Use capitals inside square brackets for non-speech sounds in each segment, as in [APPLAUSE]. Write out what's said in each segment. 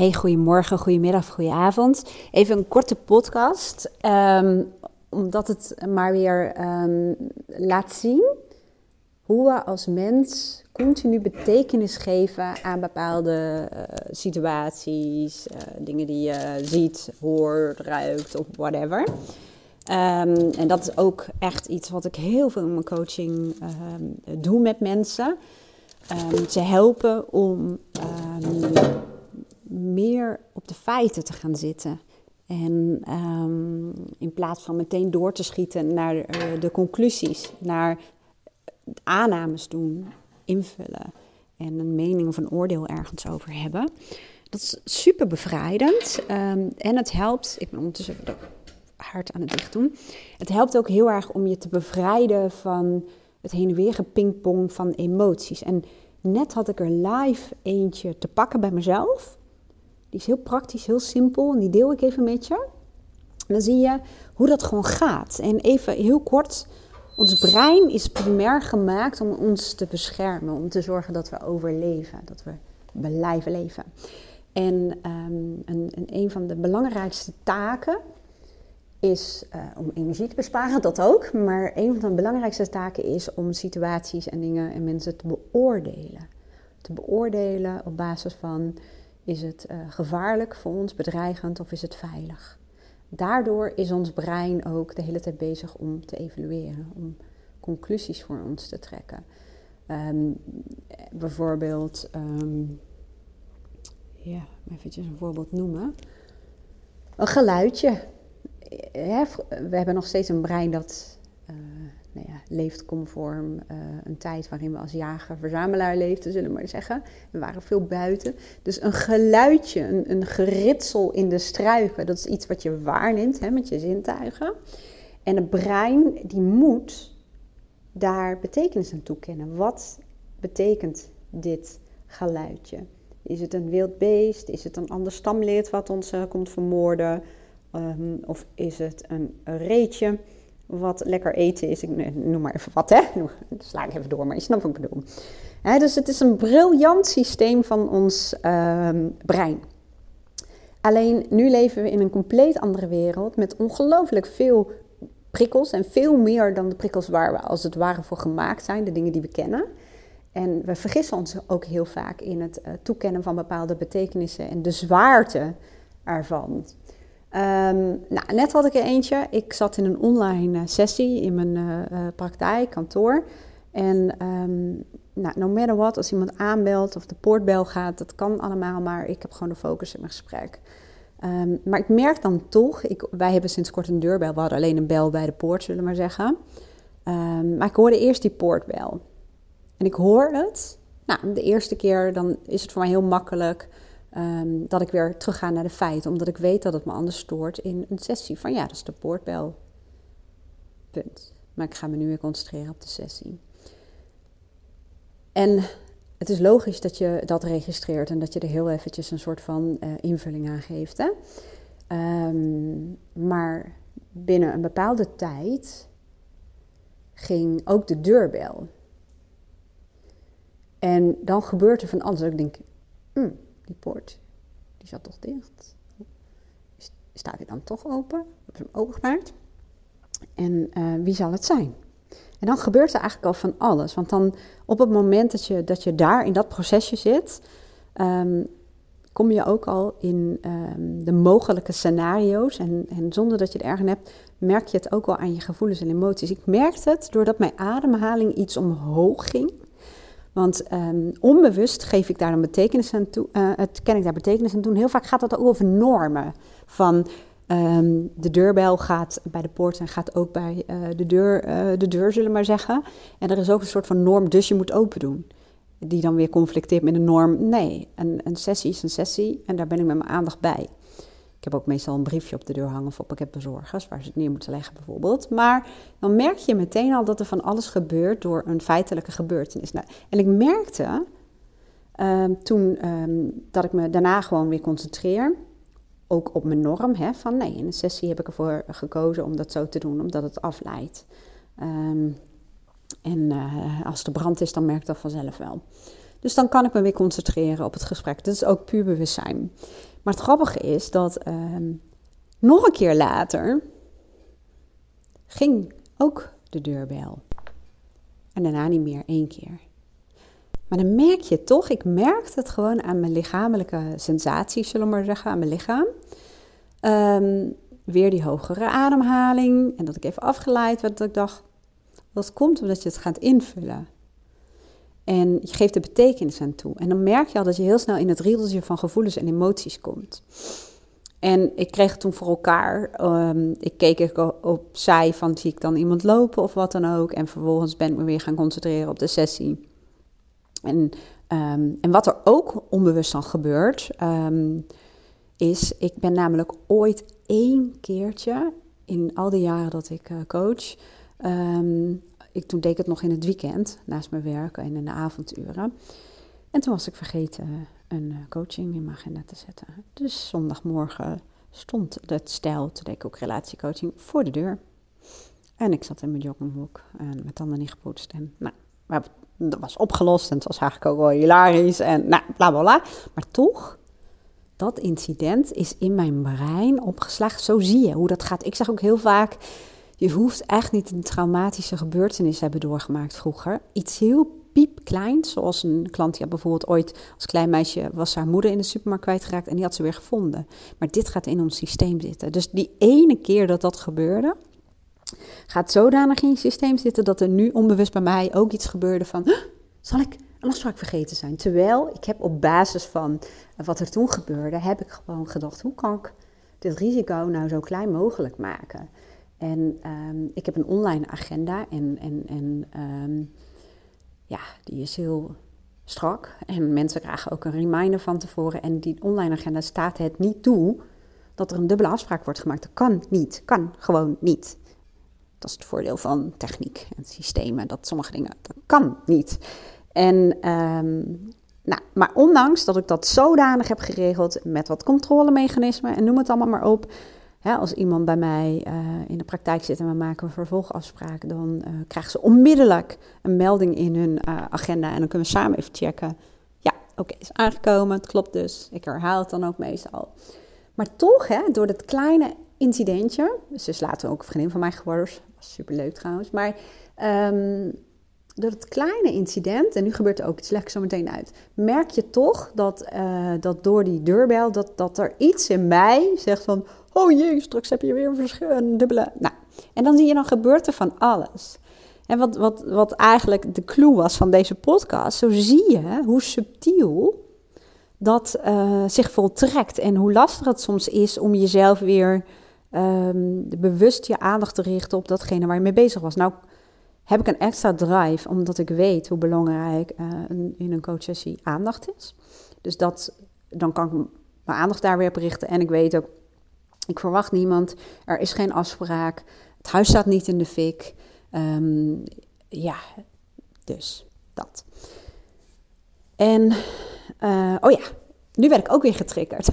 Hey, goedemorgen, goedemiddag, goedenavond. Even een korte podcast, um, omdat het maar weer um, laat zien hoe we als mens continu betekenis geven aan bepaalde uh, situaties, uh, dingen die je ziet, hoort, ruikt of whatever. Um, en dat is ook echt iets wat ik heel veel in mijn coaching doe met mensen. ze helpen om meer op de feiten te gaan zitten. En um, in plaats van meteen door te schieten naar de, uh, de conclusies, naar aannames doen, invullen en een mening of een oordeel ergens over hebben. Dat is super bevrijdend um, en het helpt, ik ben ondertussen even hard aan het dicht doen. Het helpt ook heel erg om je te bevrijden van het heen en weer gepingpong van emoties. En net had ik er live eentje te pakken bij mezelf. Die is heel praktisch, heel simpel en die deel ik even met je. dan zie je hoe dat gewoon gaat. En even heel kort, ons brein is primair gemaakt om ons te beschermen, om te zorgen dat we overleven, dat we blijven leven. En um, een, van de belangrijkste taken is uh, om energie te besparen, dat ook. Maar een van de belangrijkste taken is om situaties en dingen en mensen te beoordelen. Te beoordelen op basis van is het uh, gevaarlijk voor ons, bedreigend of is het veilig? Daardoor is ons brein ook de hele tijd bezig om te evalueren, om conclusies voor ons te trekken. Um, bijvoorbeeld, um, ja, eventjes een voorbeeld noemen. Een geluidje. We hebben nog steeds een brein dat uh, nou ja, leeft conform uh, een tijd waarin we als jager-verzamelaar leefden, zullen we maar zeggen. We waren veel buiten. Dus een geluidje, een, een geritsel in de struiken, dat is iets wat je waarneemt hè, met je zintuigen. En het brein, die moet daar betekenis aan toekennen. Wat betekent dit geluidje? Is het een wild beest? Is het een ander stamlid wat ons uh, komt vermoorden? Um, of is het een reetje? Wat lekker eten is. Ik noem maar even wat, hè. Dat sla ik even door, maar je snapt wat ik bedoel. dus het is een briljant systeem van ons uh, brein. Alleen nu leven we in een compleet andere wereld met ongelooflijk veel prikkels en veel meer dan de prikkels waar we als het ware voor gemaakt zijn, de dingen die we kennen. En we vergissen ons ook heel vaak in het uh, toekennen van bepaalde betekenissen en de zwaarte ervan. Um, nou, net had ik er eentje. Ik zat in een online uh, sessie in mijn uh, praktijk, kantoor. En um, nou, no matter what, als iemand aanbelt of de poortbel gaat, dat kan allemaal, maar ik heb gewoon de focus in mijn gesprek. Um, maar ik merk dan toch, ik, wij hebben sinds kort een deurbel, we hadden alleen een bel bij de poort, zullen we maar zeggen. maar ik hoorde eerst die poortbel. En ik hoor het. Nou, de eerste keer dan is het voor mij heel makkelijk Um, dat ik weer terug ga naar de feiten, omdat ik weet dat het me anders stoort in een sessie. Van ja, dat is de poortbel. Punt. Maar ik ga me nu weer concentreren op de sessie. En het is logisch dat je dat registreert en dat je er heel eventjes een soort van uh, invulling aan geeft. Hè? Um, maar binnen een bepaalde tijd ging ook de deurbel. En dan gebeurt er van alles. Ik denk, hmm, die poort, die zat toch dicht. Staat hij dan toch open? Heb hem opengemaakt? En uh, wie zal het zijn? En dan gebeurt er eigenlijk al van alles. Want dan op het moment dat je, dat je daar in dat procesje zit, um, kom je ook al in um, de mogelijke scenario's. En, en zonder dat je het erg hebt, merk je het ook al aan je gevoelens en emoties. Ik merkte het doordat mijn ademhaling iets omhoog ging. Want um, onbewust geef ik daar een betekenis aan toe, uh, het, ken ik daar betekenis aan toe. Heel vaak gaat dat ook over normen. Van um, de deurbel gaat bij de poort en gaat ook bij uh, de, deur, uh, de deur, zullen we maar zeggen. En er is ook een soort van norm, dus je moet open doen. Die dan weer conflicteert met de norm. Nee, een, een sessie is een sessie en daar ben ik met mijn aandacht bij. Ik heb ook meestal een briefje op de deur hangen voor pakketbezorgers, waar ze het neer moeten leggen bijvoorbeeld. Maar dan merk je meteen al dat er van alles gebeurt door een feitelijke gebeurtenis. Nou, en ik merkte um, toen um, dat ik me daarna gewoon weer concentreer, ook op mijn norm, hè, van nee, in een sessie heb ik ervoor gekozen om dat zo te doen, omdat het afleidt. Um, en uh, als er brand is, dan merk ik dat vanzelf wel. Dus dan kan ik me weer concentreren op het gesprek. Dat is ook puur bewustzijn. Maar het grappige is dat ehm, nog een keer later ging ook de deurbel. En daarna niet meer één keer. Maar dan merk je toch, ik merkte het gewoon aan mijn lichamelijke sensaties, zullen we maar zeggen, aan mijn lichaam. Ehm, weer die hogere ademhaling en dat ik even afgeleid werd, dat ik dacht, dat komt omdat je het gaat invullen. En je geeft er betekenis aan toe. En dan merk je al dat je heel snel in het riedeltje van gevoelens en emoties komt. En ik kreeg toen voor elkaar. Um, ik keek op zij van zie ik dan iemand lopen of wat dan ook. En vervolgens ben ik me weer gaan concentreren op de sessie. En, um, en wat er ook onbewust dan gebeurt, um, is, ik ben namelijk ooit één keertje in al die jaren dat ik uh, coach, ik, toen deed ik het nog in het weekend, naast mijn werk en in de avonduren. En toen was ik vergeten een eh, coaching in mijn agenda te zetten. Dus zondagmorgen stond het stijl, toen deed ik ook relatiecoaching, voor de deur. En ik zat in mijn joggingbroek en met tanden niet gepoetst. En nou, dat was opgelost en het was eigenlijk ook wel hilarisch en nou, bla bla bla. Maar toch, dat incident is in mijn brein opgeslagen. Zo zie je hoe dat gaat. Ik zeg ook heel vaak, je hoeft echt niet een traumatische gebeurtenis te hebben doorgemaakt vroeger. Iets heel piepklein, zoals een klant die bijvoorbeeld ooit als klein meisje was haar moeder in de supermarkt kwijtgeraakt en die had ze weer gevonden. Maar dit gaat in ons systeem zitten. Dus die ene keer dat dat gebeurde, gaat zodanig in je systeem zitten dat er nu onbewust bij mij ook iets gebeurde van, zal ik een afspraak vergeten zijn? Terwijl ik heb op basis van wat er toen gebeurde, heb ik gewoon gedacht, hoe kan ik dit risico nou zo klein mogelijk maken? En ehm, ik heb een online agenda en, en, en um, ja, die is heel strak. En mensen krijgen ook een reminder van tevoren. En die online agenda staat het niet toe dat er een dubbele afspraak wordt gemaakt. Dat kan niet. Kan gewoon niet. Dat is het voordeel van techniek en systemen. Dat sommige dingen, dat kan niet. En, um, nou, maar ondanks dat ik dat zodanig heb geregeld met wat controlemechanismen en noem het allemaal maar op, als iemand bij mij uh, in de praktijk zit en we maken een vervolgafspraak, dan uh, krijgen ze onmiddellijk een melding in hun uh, agenda en dan kunnen we samen even checken. Ja, oké, is aangekomen, het klopt dus. Ik herhaal het dan ook meestal. Maar toch, hè, door dat kleine incidentje, dus is later ook een vriendin van mij geworden, was superleuk trouwens, maar um, door het kleine incident, en nu gebeurt er ook iets, leg zo meteen uit, merk je toch dat, dat door die deurbel, dat, dat er iets in mij zegt van, Oh jee, straks heb je weer een dubbele. Nou, en dan zie je dan gebeurt er van alles. En wat, wat, wat eigenlijk de clue was van deze podcast, zo zie je hoe subtiel dat uh, zich voltrekt en hoe lastig het soms is om jezelf weer um, bewust je aandacht te richten op datgene waar je mee bezig was. Nou, heb ik een extra drive, omdat ik weet hoe belangrijk uh, in een coachsessie aandacht is. Dus dat, dan kan ik mijn aandacht daar weer op richten. En ik weet ook, ik verwacht niemand. Er is geen afspraak. Het huis staat niet in de fik. Um, ja, dus dat. En, uh, oh ja, nu ben ik ook weer getriggerd.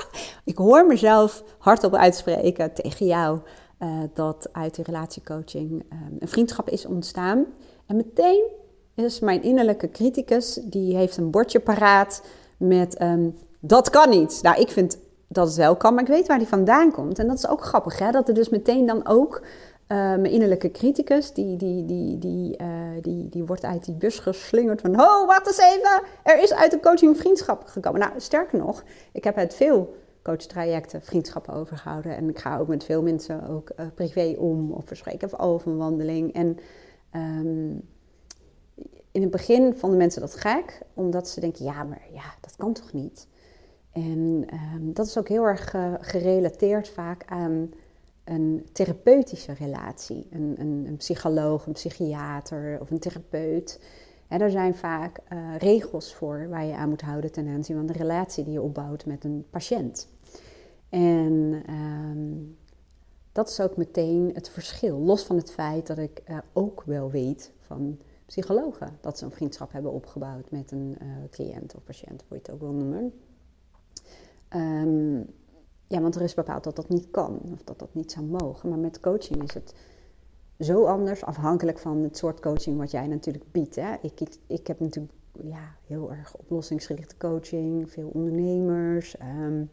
[LAUGHS] ik hoor mezelf hardop uitspreken tegen jou uh, dat uit de relatiecoaching um, een vriendschap is ontstaan. En meteen is mijn innerlijke criticus, die heeft een bordje paraat met um, dat kan niet. Nou, ik vind dat het wel kan, maar ik weet waar die vandaan komt. En dat is ook grappig, hè? dat er dus meteen dan ook uh, mijn innerlijke criticus, die, die, die, die, uh, die, die wordt uit die bus geslingerd van, oh, wacht eens even, er is uit de coaching vriendschap gekomen. Nou, sterker nog, ik heb uit veel coachtrajecten vriendschappen overgehouden. En ik ga ook met veel mensen ook uh, privé om, of verspreken over een wandeling. En um, in het begin vonden mensen dat gek, omdat ze denken, ja, maar ja, dat kan toch niet? En um, dat is ook heel erg uh, gerelateerd vaak aan een therapeutische relatie. Een, een, psycholoog, een psychiater of een therapeut. En er zijn vaak uh, regels voor waar je aan moet houden ten aanzien van de relatie die je opbouwt met een patiënt. En um, dat is ook meteen het verschil. Los van het feit dat ik uh, ook wel weet van psychologen dat ze een vriendschap hebben opgebouwd met een cliënt of patiënt, hoe je het ook wil noemen. Um, ja, want er is bepaald dat dat niet kan of dat dat niet zou mogen. Maar met coaching is het zo anders, afhankelijk van het soort coaching wat jij natuurlijk biedt. Hè. Ik, ik, heb natuurlijk ja, heel erg oplossingsgerichte coaching, veel ondernemers. Um,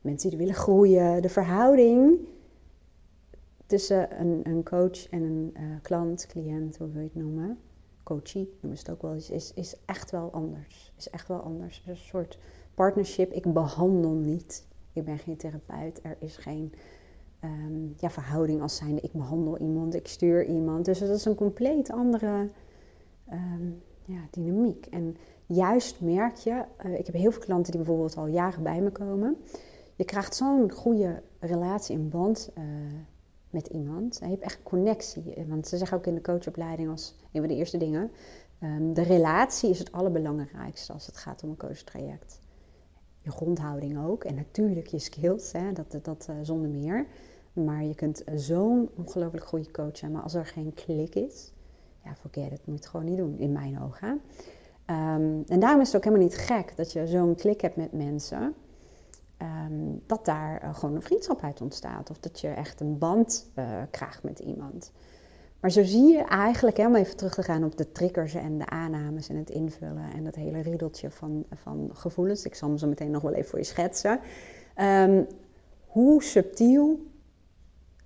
mensen die willen groeien. De verhouding tussen een, een coach en een uh, klant, cliënt, hoe wil je het noemen, coachie noemen ze het ook wel eens, is, is echt wel anders. Is echt wel anders. Er een soort partnership. Ik behandel niet. Ik ben geen therapeut. Er is geen Ehm, ja, verhouding als zijnde ik behandel iemand, ik stuur iemand. Dus dat is een compleet andere ehm, ja, dynamiek. En juist merk je, uh, ik heb heel veel klanten die bijvoorbeeld al jaren bij me komen. Je krijgt zo'n goede relatie en band uh, met iemand. Je hebt echt connectie. Want ze zeggen ook in de coachopleiding als een van de eerste dingen. Um, de relatie is het allerbelangrijkste als het gaat om een coachtraject. Grondhouding ook. En natuurlijk je skills, hè, dat, dat uh, zonder meer. Maar je kunt zo'n ongelooflijk goede coach zijn. Maar als er geen klik is, ja, forget it. Moet je het gewoon niet doen, in mijn ogen. Um, en daarom is het ook helemaal niet gek dat je zo'n klik hebt met mensen. Um, dat daar uh, gewoon een vriendschap uit ontstaat. Of dat je echt een band krijgt met iemand. Maar zo zie je eigenlijk, hè, om even terug te gaan op de triggers en de aannames en het invullen en dat hele riedeltje van, van gevoelens. Ik zal hem zo meteen nog wel even voor je schetsen. Um, hoe subtiel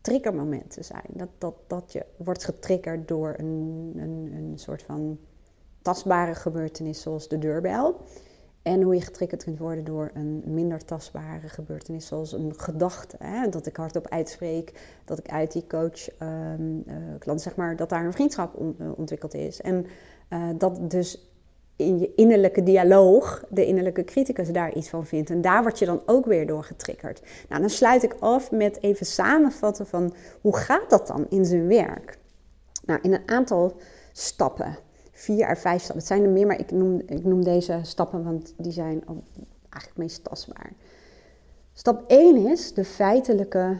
triggermomenten zijn. Dat, dat, dat je wordt getriggerd door een, een, een soort van tastbare gebeurtenis zoals de deurbel. En hoe je getriggerd kunt worden door een minder tastbare gebeurtenis, zoals een gedachte. Hè? Dat ik hardop uitspreek, dat ik uit die coach, um, uh, klant zeg maar, dat daar een vriendschap uh, ontwikkeld is. En uh, dat dus in je innerlijke dialoog de innerlijke criticus daar iets van vindt. En daar word je dan ook weer door getriggerd. Nou, dan sluit ik af met even samenvatten van hoe gaat dat dan in zijn werk? Nou, in een aantal stappen. Vier à vijf stappen. Het zijn er meer, maar ik noem, ik noem deze stappen, want die zijn eigenlijk meest tastbaar. Stap 1 is de feitelijke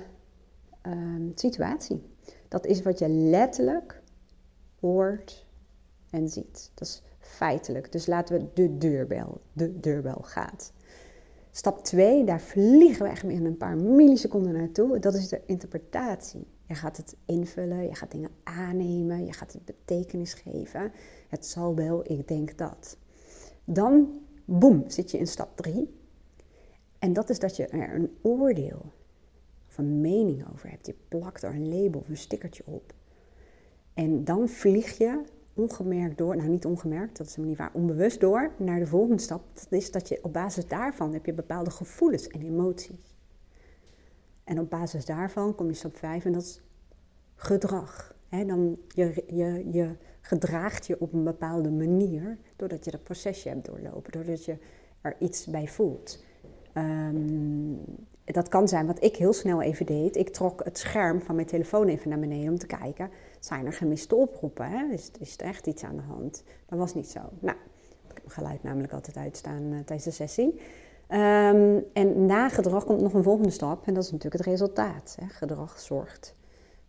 uh, situatie. Dat is wat je letterlijk hoort en ziet. Dat is feitelijk. Dus laten we de deurbel, de deurbel gaat. Stap 2, daar vliegen we echt in een paar milliseconden naartoe. Dat is de interpretatie. Je gaat het invullen, je gaat dingen aannemen, je gaat het betekenis geven. Het zal wel, ik denk dat. Dan, boem, zit je in stap 3. En dat is dat je er een oordeel of een mening over hebt. Je plakt er een label of een stickertje op. En dan vlieg je ongemerkt door, nou niet ongemerkt, dat is helemaal niet waar, onbewust door naar de volgende stap. Dat is dat je op basis daarvan heb je bepaalde gevoelens en emoties. En op basis daarvan kom je stap 5 en dat is gedrag. Dan je, je, je gedraagt je op een bepaalde manier doordat je dat procesje hebt doorlopen, doordat je er iets bij voelt. Um, dat kan zijn wat ik heel snel even deed. Ik trok het scherm van mijn telefoon even naar beneden om te kijken. Zijn er gemiste oproepen? Hè? Is, is er echt iets aan de hand? Dat was niet zo. Nou, ik heb mijn geluid namelijk altijd uitstaan uh, tijdens de sessie. Um, en na gedrag komt nog een volgende stap. En dat is natuurlijk het resultaat. Hè? Gedrag zorgt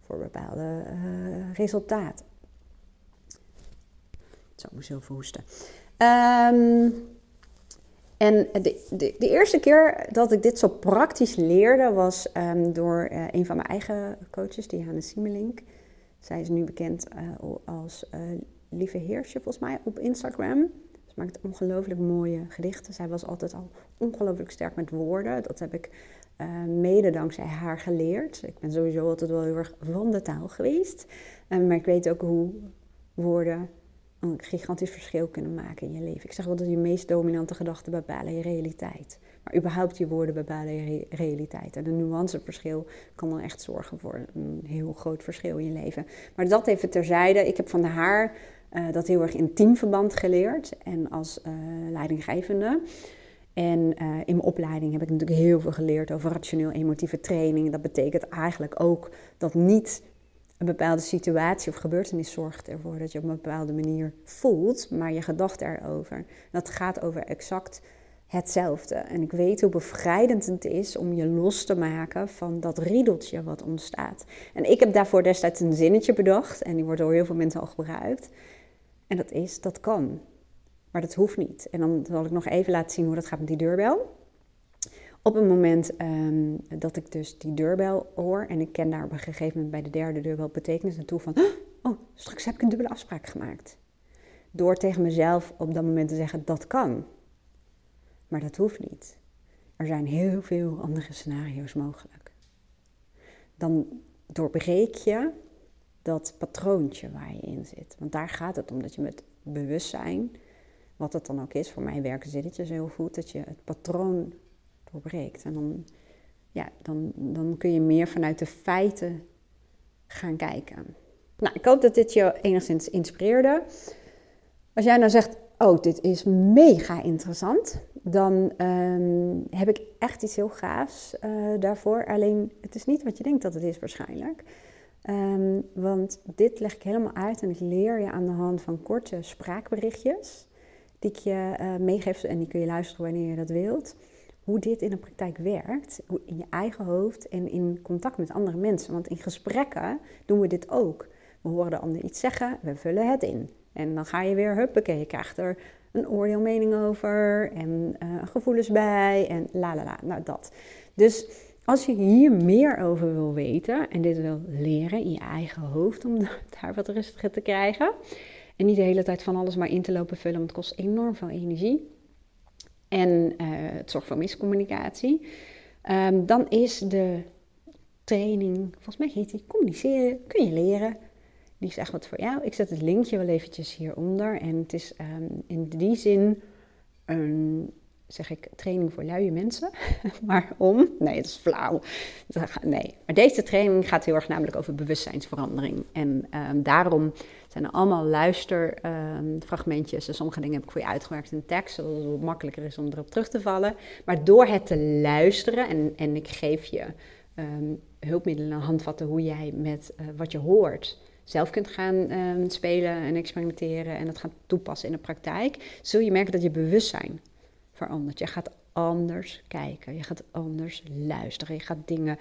voor bepaalde uh, resultaten. Zo, moet zo verhoesten. Um, en de, de, de, eerste keer dat ik dit zo praktisch leerde was um, door uh, een van mijn eigen coaches, Diana Siemelink. Zij is nu bekend uh, als Lieve Heersje, volgens mij, op Instagram. Maakt ongelooflijk mooie gedichten. Zij was altijd al ongelooflijk sterk met woorden. Dat heb ik mede dankzij haar geleerd. Ik ben sowieso altijd wel heel erg van de taal geweest. maar ik weet ook hoe woorden een gigantisch verschil kunnen maken in je leven. Ik zeg wel dat je meest dominante gedachten bepalen je realiteit. Maar überhaupt je woorden bepalen je realiteit. En een nuanceverschil kan dan echt zorgen voor een heel groot verschil in je leven. Maar dat even terzijde. Ik heb van haar uh, dat heel erg in teamverband geleerd. En als uh, leidinggevende. En uh, in mijn opleiding heb ik natuurlijk heel veel geleerd over rationeel-emotieve training. Dat betekent eigenlijk ook dat niet een bepaalde situatie of gebeurtenis zorgt ervoor dat je op een bepaalde manier voelt, maar je gedachten erover. Dat gaat over exact hetzelfde. En ik weet hoe bevrijdend het is om je los te maken van dat riedeltje wat ontstaat. En ik heb daarvoor destijds een zinnetje bedacht en die wordt door heel veel mensen al gebruikt. En dat is, dat kan. Maar dat hoeft niet. En dan zal ik nog even laten zien hoe dat gaat met die deurbel. Op het moment um, dat ik dus die deurbel hoor en ik ken daar op een gegeven moment bij de derde deurbel betekenis naartoe van, oh, straks heb ik een dubbele afspraak gemaakt. Door tegen mezelf op dat moment te zeggen, dat kan. Maar dat hoeft niet. er zijn heel veel andere scenario's mogelijk. Dan doorbreek je dat patroontje waar je in zit. Want daar gaat het om dat je met bewustzijn, wat het dan ook is, voor mij werken zinnetjes heel goed, dat je het patroon doorbreekt. En dan, ja, dan, dan kun je meer vanuit de feiten gaan kijken. Nou, ik hoop dat dit je enigszins inspireerde. Als jij nou zegt, oh, dit is mega interessant, dan ehm, heb ik echt iets heel gaafs uh, daarvoor. Alleen, het is niet wat je denkt dat het is waarschijnlijk. Um, want dit leg ik helemaal uit en ik leer je aan de hand van korte spraakberichtjes die ik je uh, meegeef en die kun je luisteren wanneer je dat wilt. Hoe dit in de praktijk werkt, in je eigen hoofd en in contact met andere mensen. Want in gesprekken doen we dit ook. We horen de ander iets zeggen, we vullen het in. En dan ga je weer, huppakee, je krijgt er een oordeelmening over en uh, gevoelens bij en la la la, nou dat. Dus als je hier meer over wil weten en dit wil leren in je eigen hoofd om [LAUGHS] daar wat rustiger te krijgen en niet de hele tijd van alles maar in te lopen vullen, want het kost enorm veel energie en uh, het zorgt voor miscommunicatie, um, dan is de training, volgens mij heet die communiceren, kun je leren die is echt wat voor jou. Ik zet het linkje wel eventjes hieronder. En het is um, in die zin een, zeg ik, training voor luie mensen. [LAUGHS] maar om, nee, dat is flauw. Nee, maar deze training gaat heel erg namelijk over bewustzijnsverandering. En um, daarom zijn er allemaal luisterfragmentjes. En sommige dingen heb ik voor je uitgewerkt in tekst, zodat het makkelijker is om erop terug te vallen. Maar door het te luisteren, en, en ik geef je um, hulpmiddelen en handvatten hoe jij met uh, wat je hoort zelf kunt gaan um, spelen en experimenteren en dat gaan toepassen in de praktijk, zul je merken dat je bewustzijn verandert. Je gaat anders kijken, je gaat anders luisteren, je gaat dingen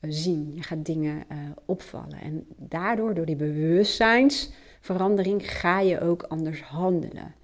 uh, zien, je gaat dingen uh, opvallen. En daardoor, door die bewustzijnsverandering, ga je ook anders handelen.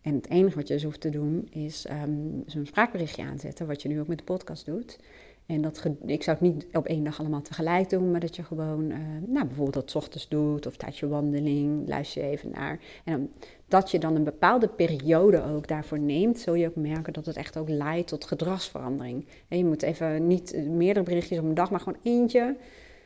En het enige wat je dus hoeft te doen is um, zo'n spraakberichtje aanzetten, wat je nu ook met de podcast doet. En dat, ik zou het niet op één dag allemaal tegelijk doen, maar dat je gewoon, uh, nou, bijvoorbeeld dat ochtends doet of tijdens je wandeling, luister je even naar. En dat je dan een bepaalde periode ook daarvoor neemt, zul je ook merken dat het echt ook leidt tot gedragsverandering. En je moet even niet eh, meerdere berichtjes op een dag, maar gewoon eentje.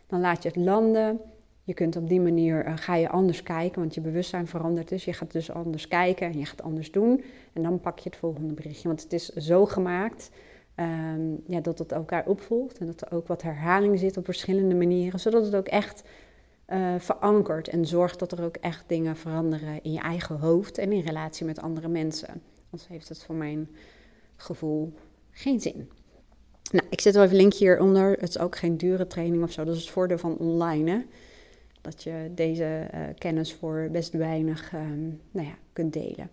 Dan laat je het landen. Je kunt op die manier, uh, ga je anders kijken, want je bewustzijn verandert dus. Je gaat dus anders kijken en je gaat anders doen. En dan pak je het volgende berichtje, want het is zo gemaakt Um, ja, dat het elkaar opvolgt en dat er ook wat herhaling zit op verschillende manieren, zodat het ook echt uh, verankert en zorgt dat er ook echt dingen veranderen in je eigen hoofd en in relatie met andere mensen. Anders heeft het voor mijn gevoel geen zin. Nou, ik zet wel even een linkje hieronder. Het is ook geen dure training of zo. Dat is het voordeel van online. Hè? Dat je deze uh, kennis voor best weinig um, nou ja, kunt delen.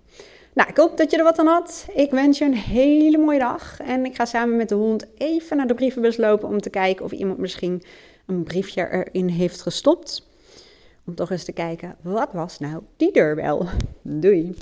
Nou, ik hoop dat je er wat aan had. Ik wens je een hele mooie dag. En ik ga samen met de hond even naar de brievenbus lopen om te kijken of iemand misschien een briefje erin heeft gestopt. Om toch eens te kijken, wat was nou die deurbel? Doei!